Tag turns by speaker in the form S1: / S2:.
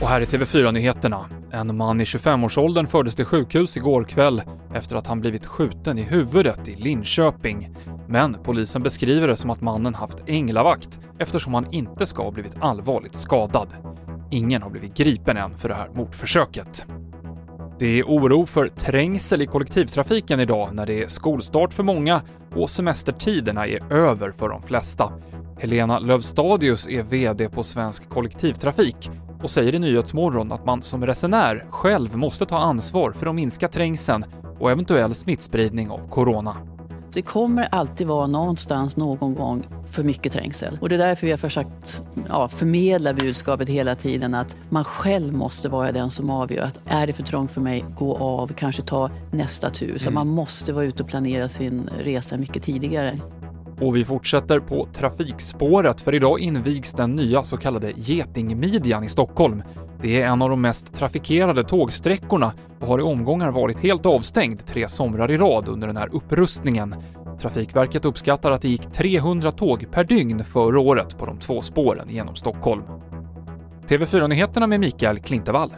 S1: Och här är TV4-nyheterna. En man i 25-årsåldern fördes till sjukhus igår kväll efter att han blivit skjuten i huvudet i Linköping. Men polisen beskriver det som att mannen haft änglavakt eftersom han inte ska ha blivit allvarligt skadad. Ingen har blivit gripen än för det här mordförsöket. Det är oro för trängsel i kollektivtrafiken idag när det är skolstart för många och semestertiderna är över för de flesta. Helena Lövstadius är VD på Svensk Kollektivtrafik och säger i Nyhetsmorgon att man som resenär själv måste ta ansvar för att minska trängseln och eventuell smittspridning av corona.
S2: Det kommer alltid vara någonstans någon gång för mycket trängsel. Och det är därför vi har försökt ja, förmedla budskapet hela tiden att man själv måste vara den som avgör att är det för trångt för mig, gå av, kanske ta nästa tur. Så mm. man måste vara ute och planera sin resa mycket tidigare.
S1: Och vi fortsätter på trafikspåret, för idag invigs den nya så kallade Getingmidjan i Stockholm. Det är en av de mest trafikerade tågsträckorna och har i omgångar varit helt avstängd tre somrar i rad under den här upprustningen. Trafikverket uppskattar att det gick 300 tåg per dygn förra året på de två spåren genom Stockholm. TV4-nyheterna med Mikael Klintevall.